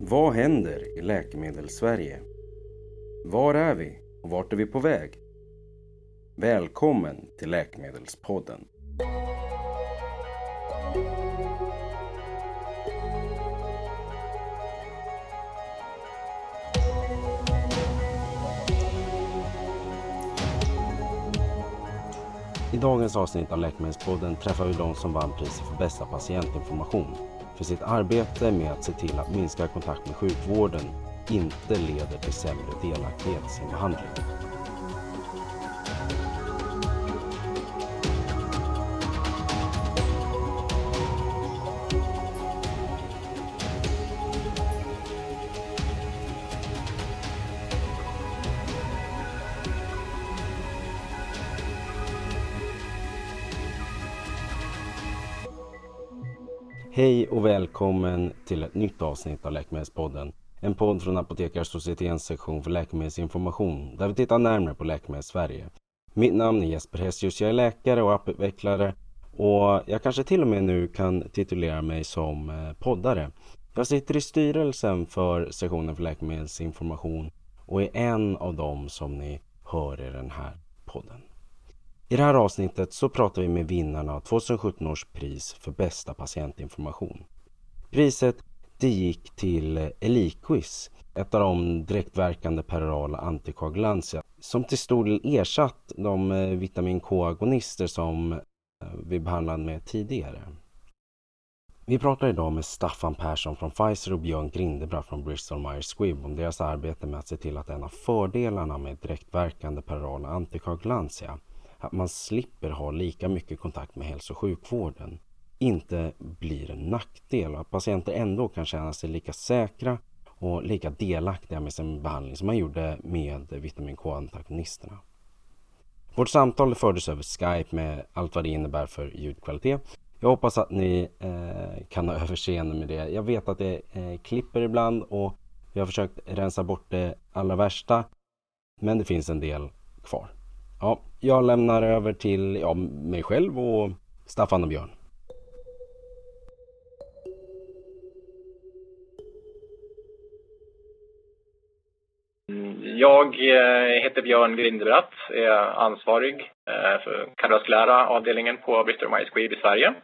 Vad händer i Läkemedelssverige? Var är vi och vart är vi på väg? Välkommen till Läkemedelspodden. Dagens avsnitt av Läkemedelspodden träffar vi de som vann priset för bästa patientinformation för sitt arbete med att se till att minskad kontakt med sjukvården inte leder till sämre delaktighet i sin behandling. Och välkommen till ett nytt avsnitt av Läkemedelspodden. En podd från Apotekarsocietetens sektion för läkemedelsinformation där vi tittar närmare på läkemedel Sverige. Mitt namn är Jesper Hessius, jag är läkare och apputvecklare och jag kanske till och med nu kan titulera mig som eh, poddare. Jag sitter i styrelsen för sektionen för läkemedelsinformation och är en av dem som ni hör i den här podden. I det här avsnittet så pratar vi med vinnarna av 2017 års pris för bästa patientinformation. Priset det gick till eh, Eliquis, ett av de direktverkande perorala antikoagulantia som till stor del ersatt de eh, vitamin K-agonister som eh, vi behandlade med tidigare. Vi pratar idag med Staffan Persson från Pfizer och Björn Grindebra från Bristol Myers Squibb om deras arbete med att se till att en av fördelarna med direktverkande perorala antikoagulantia att man slipper ha lika mycket kontakt med hälso och sjukvården inte blir en nackdel och att patienter ändå kan känna sig lika säkra och lika delaktiga med sin behandling som man gjorde med vitamin K-antagonisterna. Vårt samtal fördes över Skype med allt vad det innebär för ljudkvalitet. Jag hoppas att ni eh, kan ha överseende med det. Jag vet att det eh, klipper ibland och vi har försökt rensa bort det allra värsta. Men det finns en del kvar. Ja, jag lämnar över till ja, mig själv och Staffan och Björn. Jag eh, heter Björn Grindebratt, är ansvarig eh, för kardiovaskulära avdelningen på Bristol Myers Squibb i Sverige.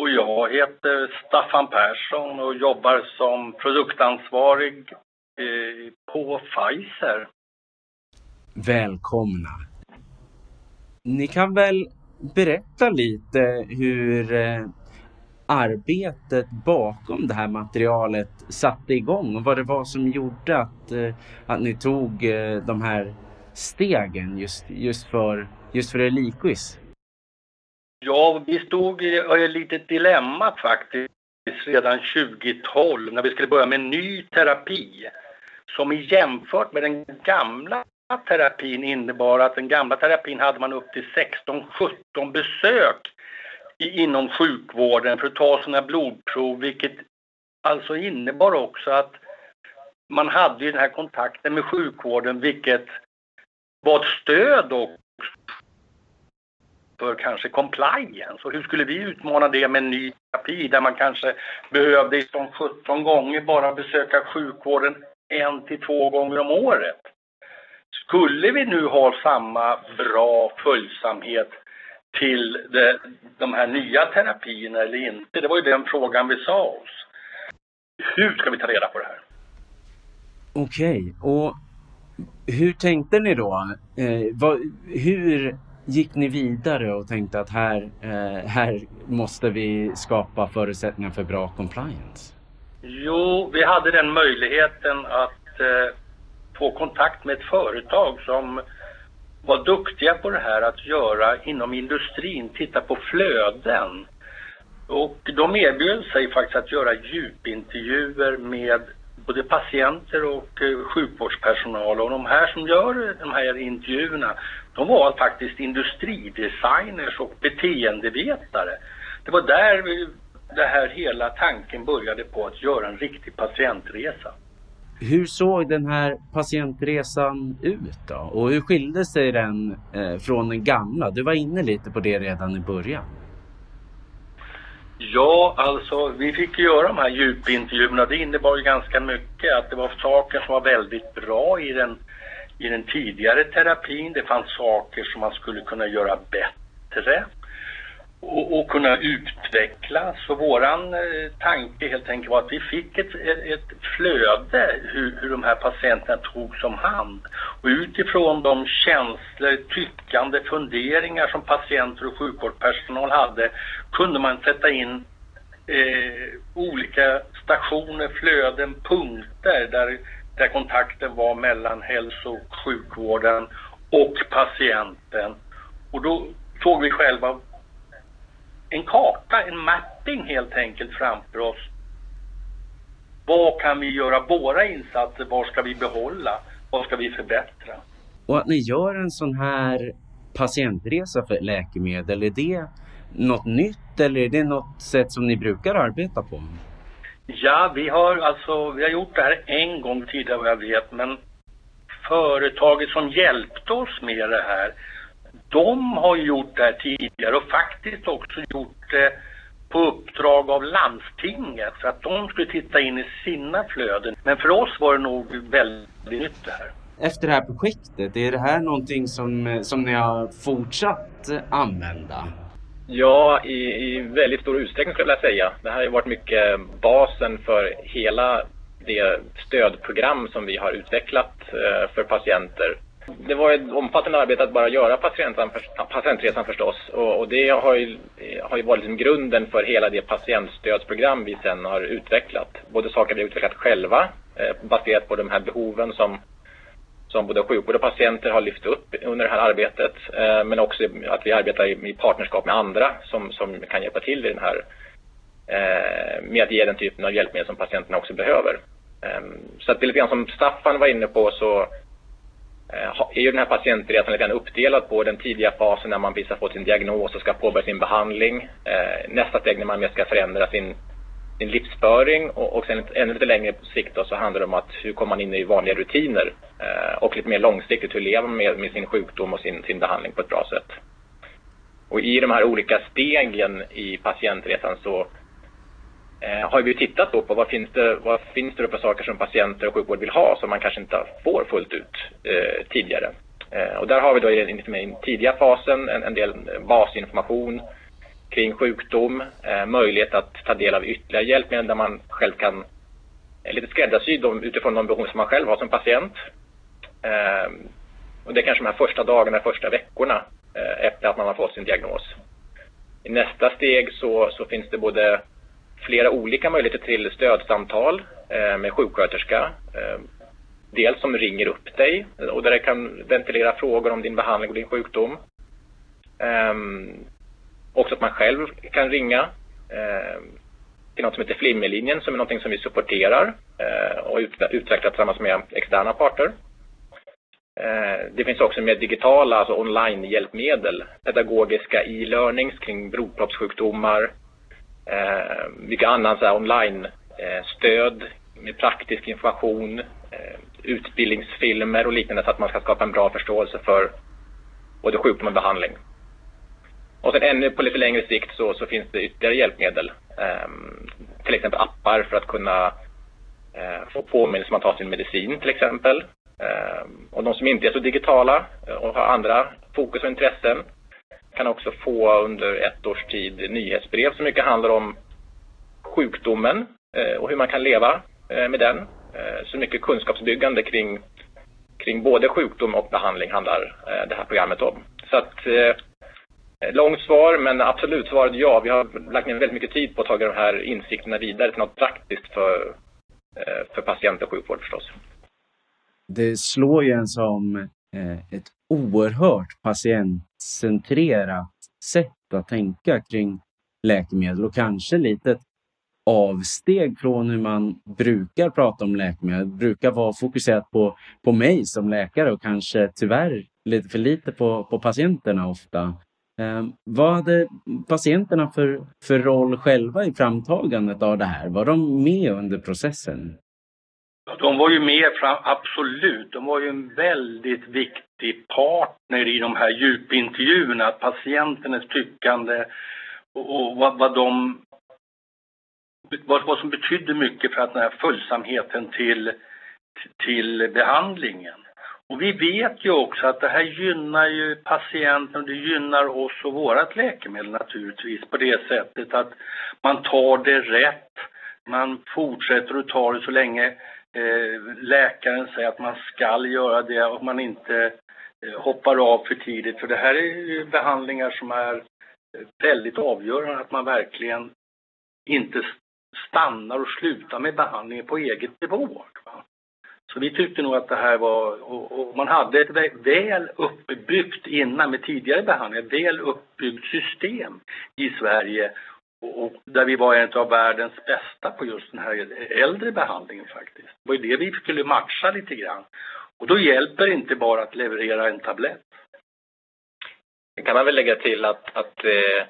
Och jag heter Staffan Persson och jobbar som produktansvarig eh, på Pfizer. Välkomna! Ni kan väl berätta lite hur arbetet bakom det här materialet satte igång och vad det var som gjorde att, eh, att ni tog eh, de här stegen just, just för, just för Eliquis? Ja, vi stod i ett litet dilemma faktiskt redan 2012 när vi skulle börja med en ny terapi som jämfört med den gamla terapin innebar att den gamla terapin hade man upp till 16-17 besök inom sjukvården för att ta sina blodprov, vilket alltså innebar också att man hade den här kontakten med sjukvården, vilket var ett stöd också för kanske compliance. Och hur skulle vi utmana det med en ny terapi där man kanske behövde som 17 gånger bara besöka sjukvården en till två gånger om året? Skulle vi nu ha samma bra följsamhet till det, de här nya terapierna eller inte? Det var ju den frågan vi sa oss. Hur ska vi ta reda på det här? Okej, okay. och hur tänkte ni då? Eh, vad, hur gick ni vidare och tänkte att här, eh, här måste vi skapa förutsättningar för bra compliance? Jo, vi hade den möjligheten att eh, få kontakt med ett företag som var duktiga på det här att göra inom industrin, titta på flöden. Och de erbjöd sig faktiskt att göra djupintervjuer med både patienter och eh, sjukvårdspersonal. Och de här som gör de här intervjuerna, de var faktiskt industridesigners och beteendevetare. Det var där vi, det här hela tanken började på att göra en riktig patientresa. Hur såg den här patientresan ut då? Och hur skilde sig den eh, från den gamla? Du var inne lite på det redan i början. Ja, alltså vi fick göra de här djupintervjuerna. Det innebar ju ganska mycket att det var saker som var väldigt bra i den, i den tidigare terapin. Det fanns saker som man skulle kunna göra bättre och, och kunna utveckla. Så våran eh, tanke helt enkelt var att vi fick ett, ett flöde hur, hur de här patienterna togs om hand. Och utifrån de känslor, tyckande, funderingar som patienter och sjukvårdspersonal hade kunde man sätta in eh, olika stationer, flöden, punkter där, där kontakten var mellan hälso och sjukvården och patienten. Och då såg vi själva en karta, en mapping helt enkelt framför oss. Vad kan vi göra våra insatser? Vad ska vi behålla? Vad ska vi förbättra? Och att ni gör en sån här patientresa för läkemedel, är det något nytt eller är det något sätt som ni brukar arbeta på? Ja, vi har alltså, vi har gjort det här en gång tidigare vad jag vet, men företaget som hjälpte oss med det här, de har gjort det här tidigare och faktiskt också gjort det på uppdrag av landstinget för att de skulle titta in i sina flöden. Men för oss var det nog väldigt nytt det här. Efter det här projektet, är det här någonting som, som ni har fortsatt använda? Ja, i, i väldigt stor utsträckning skulle jag vilja säga. Det här har ju varit mycket basen för hela det stödprogram som vi har utvecklat eh, för patienter det var ett omfattande arbete att bara göra patientresan förstås och, och det har ju, har ju varit liksom grunden för hela det patientstödsprogram vi sen har utvecklat. Både saker vi har utvecklat själva eh, baserat på de här behoven som, som både sjukvård och patienter har lyft upp under det här arbetet eh, men också att vi arbetar i, i partnerskap med andra som, som kan hjälpa till i den här eh, med att ge den typen av hjälpmedel som patienterna också behöver. Ehm, så att det är lite grann som Staffan var inne på så Eh, är ju den här patientresan lite grann uppdelad på den tidiga fasen när man precis har fått sin diagnos och ska påbörja sin behandling. Eh, nästa steg när man mer ska förändra sin, sin livsföring och, och sen ännu lite längre på sikt då, så handlar det om att hur kommer man in i vanliga rutiner eh, och lite mer långsiktigt hur lever man med, med sin sjukdom och sin, sin behandling på ett bra sätt. Och i de här olika stegen i patientresan så eh, har vi tittat då på vad finns det, vad finns det för saker som patienter och sjukvård vill ha som man kanske inte får fullt ut eh, tidigare. Eh, och där har vi då i, den tidiga fasen en, en del basinformation kring sjukdom, eh, möjlighet att ta del av ytterligare hjälpmedel där man själv kan eh, lite skräddarsyd utifrån de behov som man själv har som patient. Eh, och det är kanske de här första dagarna, första veckorna eh, efter att man har fått sin diagnos. I nästa steg så, så finns det både flera olika möjligheter till stödsamtal eh, med sjuksköterska. Eh, dels som ringer upp dig och där det kan ventilera frågor om din behandling och din sjukdom. Ehm, också att man själv kan ringa eh, till något som heter Flimmerlinjen som är något som vi supporterar och utvecklar tillsammans med externa parter. Det finns också mer digitala, alltså online-hjälpmedel, pedagogiska e-learnings kring blodproppssjukdomar, eh, mycket annan så här, online-stöd eh, med praktisk information, eh, utbildningsfilmer och liknande så att man ska skapa en bra förståelse för både sjukdom och behandling. Och sen ännu på lite längre sikt så, så finns det ytterligare hjälpmedel. Eh, till exempel appar för att kunna eh, få påminnelse om att ta sin medicin till exempel. Eh, och de som inte är så digitala eh, och har andra fokus och intressen kan också få under ett års tid nyhetsbrev som mycket handlar om sjukdomen eh, och hur man kan leva eh, med den. Eh, så mycket kunskapsbyggande kring, kring både sjukdom och behandling handlar det här programmet om. Så att, långt svar, men absolut svaret ja. Vi har lagt ner väldigt mycket tid på att ta de här insikterna vidare till något praktiskt för, för patient och sjukvård förstås. Det slår ju en som ett oerhört patientcentrerat sätt att tänka kring läkemedel och kanske lite ett avsteg från hur man brukar prata om läkemedel. Det brukar vara fokuserat på, på mig som läkare och kanske tyvärr lite för lite på, på patienterna ofta. Eh, vad hade patienterna för, för roll själva i framtagandet av det här? Var de med under processen? De var ju med fram, absolut. De var ju en väldigt viktig partner i de här djupintervjuerna. Patienternas tyckande och, och vad, vad de vad, vad som betydde mycket för att den här följsamheten till, till behandlingen. Och vi vet ju också att det här gynnar ju patienten och det gynnar oss och vårat läkemedel naturligtvis på det sättet att man tar det rätt, man fortsätter att ta det så länge eh, läkaren säger att man ska göra det och man inte eh, hoppar av för tidigt. För det här är ju behandlingar som är eh, väldigt avgörande att man verkligen inte stannar och slutar med behandlingen på eget bevåg. Så vi tyckte nog att det här var, och, och man hade ett väl uppbyggt innan med tidigare behandlingar, väl uppbyggt system i Sverige och, där vi var en av världens bästa på just den här äldre behandlingen faktiskt. Det var ju det vi skulle matcha lite grann. Och då hjälper det inte bara att leverera en tablett. Det kan man väl lägga till att, att eh,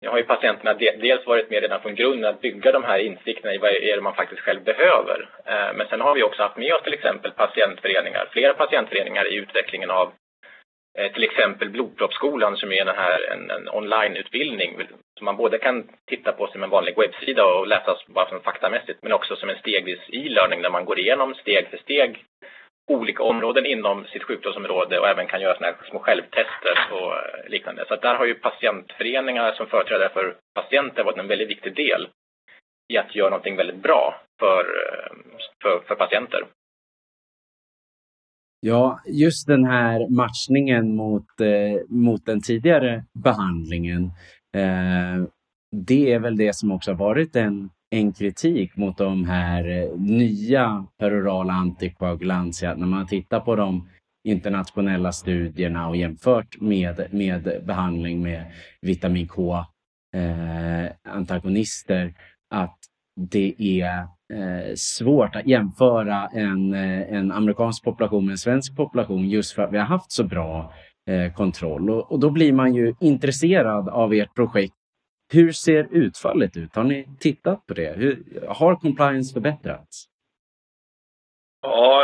jag har ju patienterna dels varit med redan från grunden att bygga de här insikterna i vad är det man faktiskt själv behöver. Eh, men sen har vi också haft med oss till exempel patientföreningar, flera patientföreningar i utvecklingen av eh, till exempel Blodproppsskolan som är den här, en, en onlineutbildning som man både kan titta på som en vanlig webbsida och läsa bara från faktamässigt men också som en stegvis e-learning där man går igenom steg för steg olika områden inom sitt sjukdomsområde och även kan göra såna här små självtester och liknande. Så där har ju patientföreningar som företrädare för patienter varit en väldigt viktig del i att göra någonting väldigt bra för, för, för patienter. Ja, just den här matchningen mot, eh, mot den tidigare behandlingen. Eh, det är väl det som också har varit en en kritik mot de här eh, nya perorala antikoagulantia. När man tittar på de internationella studierna och jämfört med, med behandling med vitamin K-antagonister, eh, att det är eh, svårt att jämföra en, eh, en amerikansk population med en svensk population just för att vi har haft så bra Eh, kontroll. Och, och, då blir man ju intresserad av ert projekt hur ser utfallet ut? Har ni tittat på det? Hur, har compliance förbättrats? Ja,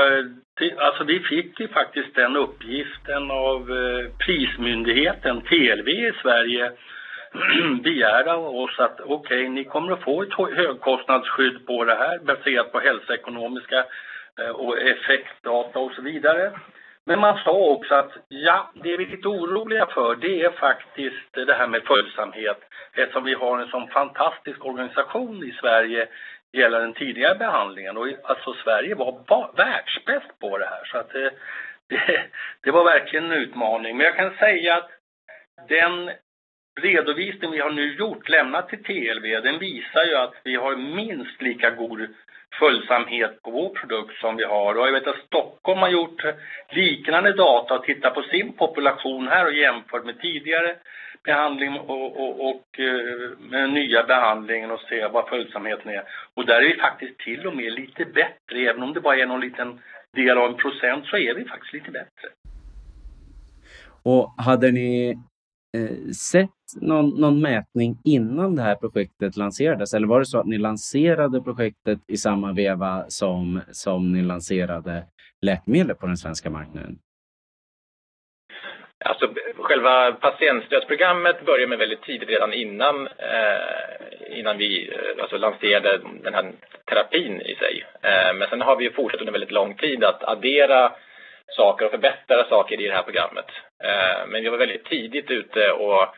alltså vi fick ju faktiskt den uppgiften av eh, Prismyndigheten, TLV i Sverige, begära av oss att okej, okay, ni kommer att få ett högkostnadsskydd på det här baserat på hälsoekonomiska eh, och effektdata och så vidare. Men man sa också att ja, det vi är lite oroliga för det är faktiskt det här med följsamhet eftersom vi har en sån fantastisk organisation i Sverige gällande den tidigare behandlingen. Och alltså Sverige var världsbäst på det här så att det, eh, det, det var verkligen en utmaning. Men jag kan säga att den redovisning vi har nu gjort, lämnat till TLV, den visar ju att vi har minst lika god följsamhet på vår produkt som vi har. Och jag vet att Stockholm har gjort liknande data och tittat på sin population här och jämfört med tidigare behandling och, och, och eh, med den nya behandlingen och se vad följsamheten är. Och där är vi faktiskt till och med lite bättre, även om det bara är någon liten del av en procent så är vi faktiskt lite bättre. Och hade ni eh, sett någon, någon, mätning innan det här projektet lanserades? Eller var det så att ni lanserade projektet i samma veva som, som ni lanserade läkemedel på den svenska marknaden? Alltså, själva patientstödsprogrammet började med väldigt tidigt, redan innan, eh, innan vi eh, alltså, lanserade den här terapin i sig. Eh, men sen har vi fortsatt under väldigt lång tid att addera saker och förbättra saker i det här programmet. Eh, men vi var väldigt tidigt ute och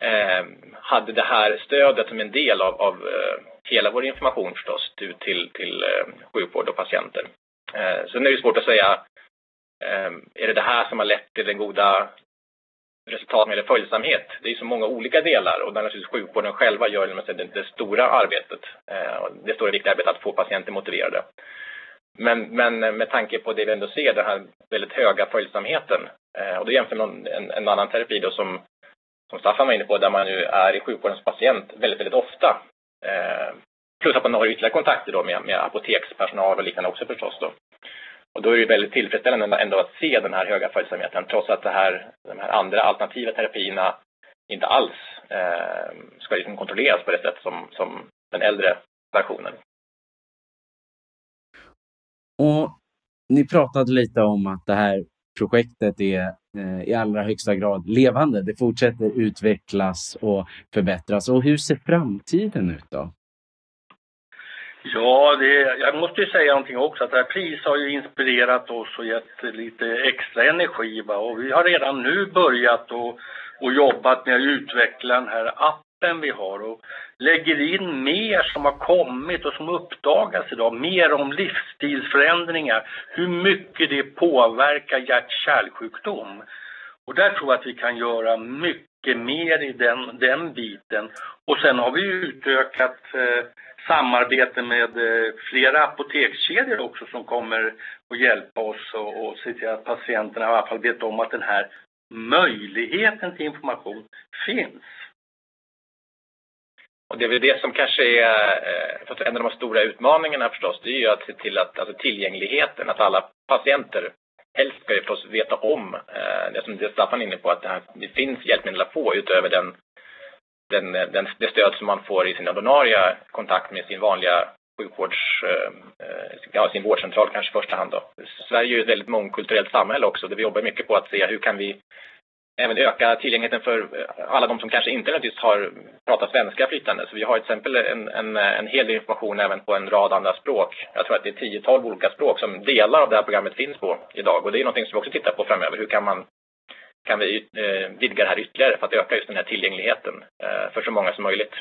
Ehm, hade det här stödet som en del av, av eh, hela vår information förstås ut till, till eh, sjukvård och patienter. Ehm, sen är det svårt att säga, ehm, är det det här som har lett till den goda resultat med följsamhet. Det är så många olika delar och där naturligtvis sjukvården själva gör det, det stora arbetet. Eh, det stora viktiga arbetet att få patienter motiverade. Men, men med tanke på det vi ändå ser, den här väldigt höga följsamheten. Och då jämför man en, en annan terapi då som, som Staffan var inne på, där man nu är i sjukvården som patient väldigt, väldigt ofta. Eh, plus att man har ytterligare kontakter då med, med apotekspersonal och liknande också förstås då. Och då är det väldigt tillfredsställande ändå att se den här höga följsamheten trots att det här, de här andra alternativa terapierna inte alls eh, ska liksom kontrolleras på det sätt som, som den äldre versionen. Och ni pratade lite om att det här projektet är eh, i allra högsta grad levande. Det fortsätter utvecklas och förbättras. Och hur ser framtiden ut då? Ja, det, jag måste ju säga någonting också att det här priset har ju inspirerat oss och gett lite extra energi. Va? Och vi har redan nu börjat och, och jobbat med att utveckla den här appen vi har och lägger in mer som har kommit och som uppdagas idag. Mer om livsstilsförändringar, hur mycket det påverkar hjärt-kärlsjukdom. Och där tror jag att vi kan göra mycket mer i den, den biten. Och sen har vi utökat eh, samarbete med eh, flera apotekskedjor också som kommer att hjälpa oss och, och se till att patienterna i alla fall vet om att den här möjligheten till information finns. Och det är väl det som kanske är eh, en av de stora utmaningarna förstås, det är ju att se till att alltså tillgängligheten, att alla patienter helst ska ju förstås veta om eh, det som det Staffan är inne på, att det, här, det finns hjälpmedel att få utöver den den, den, det stöd som man får i sin ordinarie kontakt med sin vanliga sjukvårds, eh, ja, sin vårdcentral kanske i första hand då. Sverige är ju ett väldigt mångkulturellt samhälle också där vi jobbar mycket på att se hur kan vi även öka tillgängligheten för eh, alla de som kanske inte nödvändigtvis har pratat svenska flytande. Så vi har till exempel en, en, en hel del information även på en rad andra språk. Jag tror att det är 10-12 olika språk som delar av det här programmet finns på idag. Och det är någonting som vi också tittar på framöver. Hur kan man kan vi eh, vidga det här ytterligare för att öka just den här tillgängligheten eh, för så många som möjligt.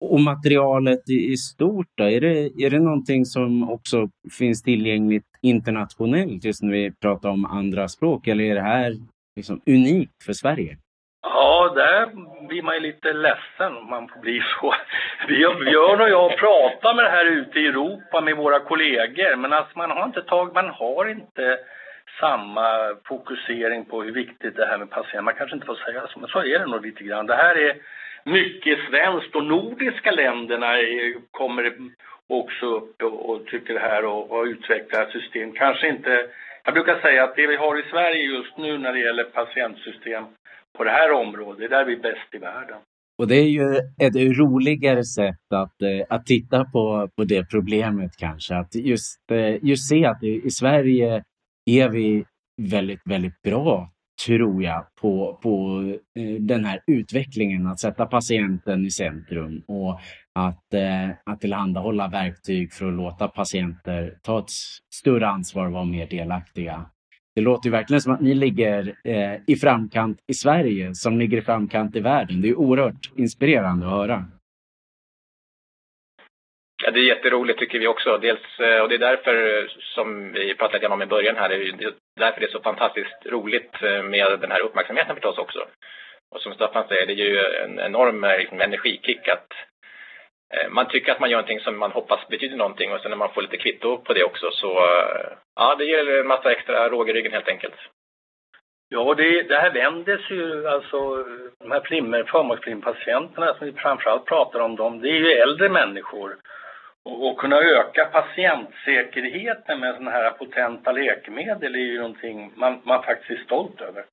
Och materialet i stort då, är det, är det någonting som också finns tillgängligt internationellt just när vi pratar om andra språk eller är det här liksom unikt för Sverige? Ja, där blir man ju lite ledsen om man får bli så. Björn och jag pratar med det här ute i Europa med våra kollegor, men alltså man har inte tagit, man har inte samma fokusering på hur viktigt det här med patienter, man kanske inte får säga så, men så är det nog lite grann. Det här är mycket svenskt och nordiska länderna kommer också upp och, tycker det här och, och utvecklar system. Kanske inte, jag brukar säga att det vi har i Sverige just nu när det gäller patientsystem på det här området, det är där vi är bäst i världen. Och det är ju ett roligare sätt att, eh, att titta på, på det problemet kanske. Att just, eh, just se att i Sverige är vi väldigt, väldigt bra, tror jag, på, på eh, den här utvecklingen, att sätta patienten i centrum och att, eh, att tillhandahålla verktyg för att låta patienter ta ett större ansvar och vara mer delaktiga. Det låter ju verkligen som att ni ligger eh, i framkant i Sverige som ligger i framkant i världen. Det är oerhört inspirerande att höra. Ja, det är jätteroligt tycker vi också. Dels, eh, och det är därför eh, som vi pratade om i början här, det är därför det är så fantastiskt roligt eh, med den här uppmärksamheten förstås också. Och som Staffan säger, det är ju en enorm liksom, energikick att man tycker att man gör någonting som man hoppas betyder någonting och sen när man får lite kvitto på det också så ja, det ger en massa extra råg i ryggen helt enkelt. Ja, det, det här vänder sig ju, alltså de här flimmer, förmaksflimmerpatienterna som vi framförallt pratar om, dem, det är ju äldre människor och, och kunna öka patientsäkerheten med sådana här potenta läkemedel är ju någonting man, man faktiskt är stolt över.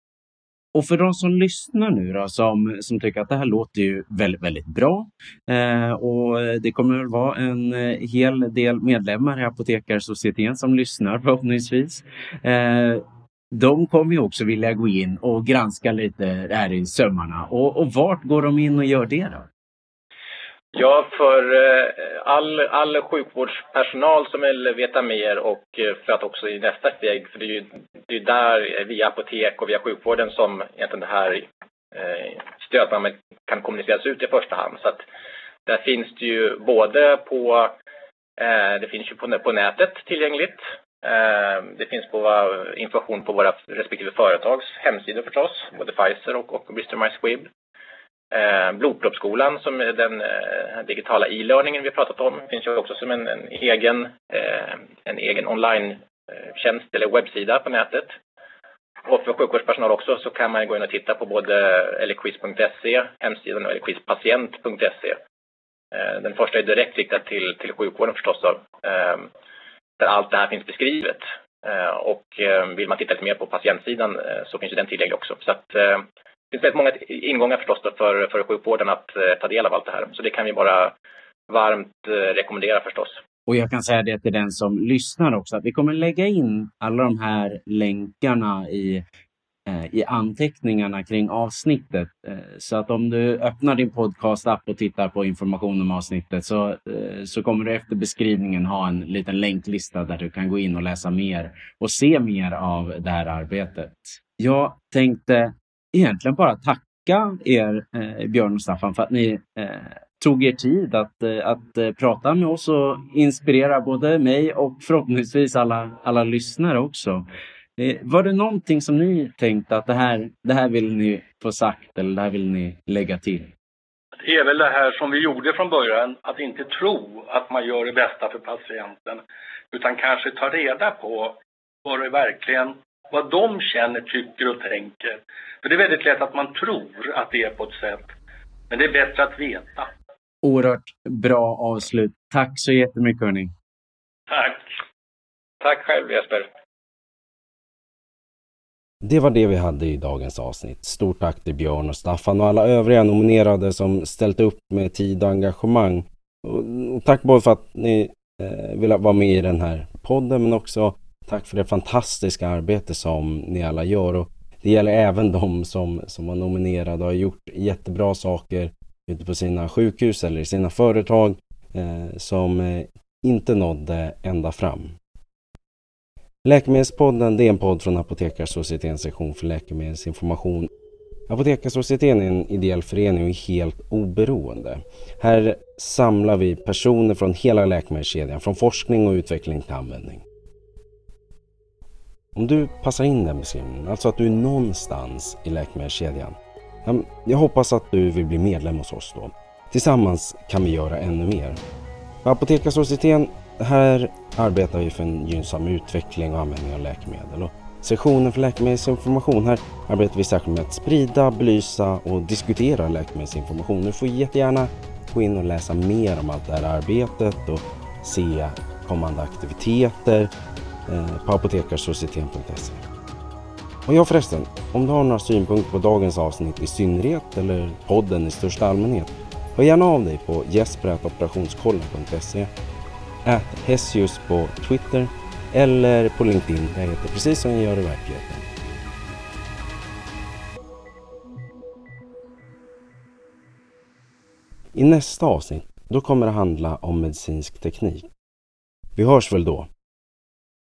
Och för de som lyssnar nu då, som, som tycker att det här låter ju väldigt, väldigt bra eh, och det kommer väl vara en eh, hel del medlemmar i Apotekarsocieteten som lyssnar förhoppningsvis. Eh, de kommer ju också vilja gå in och granska lite här i sömmarna. Och, och vart går de in och gör det då? Ja, för eh, all, all sjukvårdspersonal som vill veta mer och eh, för att också i nästa steg, för det är ju det är där eh, via apotek och via sjukvården som egentligen det här stödprogrammet kan kommuniceras ut i första hand. Så att där finns det ju både på, det finns ju på, på nätet tillgängligt. Det finns på information på våra respektive företags hemsidor förstås, både Pfizer och, och Bristol Myers Squibb. Eh, Blodproppsskolan som är den eh, digitala e-learningen vi pratat om finns ju också som en, en egen, eh, en egen online-tjänst eh, eller webbsida på nätet. Och för sjukvårdspersonal också så kan man gå in och titta på både eliquiz.se, hemsidan och eliquizpatient.se. Eh, den första är direkt riktad till, till sjukvården förstås då, eh, där allt det här finns beskrivet. Och vill man titta lite mer på patientsidan så finns ju den tillgänglig också. Så att finns väldigt många ingångar förstås för, för sjukvården att eh, ta del av allt det här. Så det kan vi bara varmt eh, rekommendera förstås. Och jag kan säga det till den som lyssnar också, att vi kommer lägga in alla de här länkarna i Eh, i anteckningarna kring avsnittet. Eh, så att om du öppnar din podcast-app och tittar på information om avsnittet så, eh, så kommer du efter beskrivningen ha en liten länklista där du kan gå in och läsa mer och se mer av det här arbetet. Jag tänkte egentligen bara tacka er, eh, Björn och Staffan, för att ni eh, tog er tid att, eh, att prata med oss och inspirera både mig och förhoppningsvis alla, alla lyssnare också. Eh, var det någonting som ni tänkte att det här, det här vill ni få sagt eller det här vill ni lägga till? Det är väl det här som vi gjorde från början, att inte tro att man gör det bästa för patienten, utan kanske ta reda på vad det verkligen, vad de känner, tycker och tänker. För det är väldigt lätt att man tror att det är på ett sätt, men det är bättre att veta. Oerhört bra avslut. Tack så jättemycket hörni. Tack. Tack själv Jesper. Det var det vi hade i dagens avsnitt. Stort tack till Björn och Staffan och alla övriga nominerade som ställt upp med tid och engagemang. Och tack både för att ni eh, vill vara med i den här podden men också tack för det fantastiska arbete som ni alla gör. Och det gäller även de som, som var nominerade och har gjort jättebra saker ute på sina sjukhus eller i sina företag eh, som eh, inte nådde ända fram. Läkemedelspodden det är en podd från Apotekarsocietetens sektion för läkemedelsinformation. Apotekarsocieteten är en ideell förening och är helt oberoende. Här samlar vi personer från hela läkemedelskedjan, från forskning och utveckling till användning. Om du passar in den beskrivningen, alltså att du är någonstans i läkemedelskedjan. Jag hoppas att du vill bli medlem hos oss då. Tillsammans kan vi göra ännu mer. Apotekarsocieteten här arbetar vi för en gynnsam utveckling och användning av läkemedel. Och sektionen för läkemedelsinformation, här arbetar vi särskilt med att sprida, belysa och diskutera läkemedelsinformation. Du får jättegärna gå in och läsa mer om allt det här arbetet och se kommande aktiviteter Eh, på apotekarsocieteten.se. Och ja förresten, om du har några synpunkter på dagens avsnitt i synnerhet eller podden i största allmänhet, hör gärna av dig på jesper.operationskollen.se Hessius på Twitter eller på LinkedIn. Jag heter precis som jag gör i verkligheten. I nästa avsnitt då kommer det handla om medicinsk teknik. Vi hörs väl då.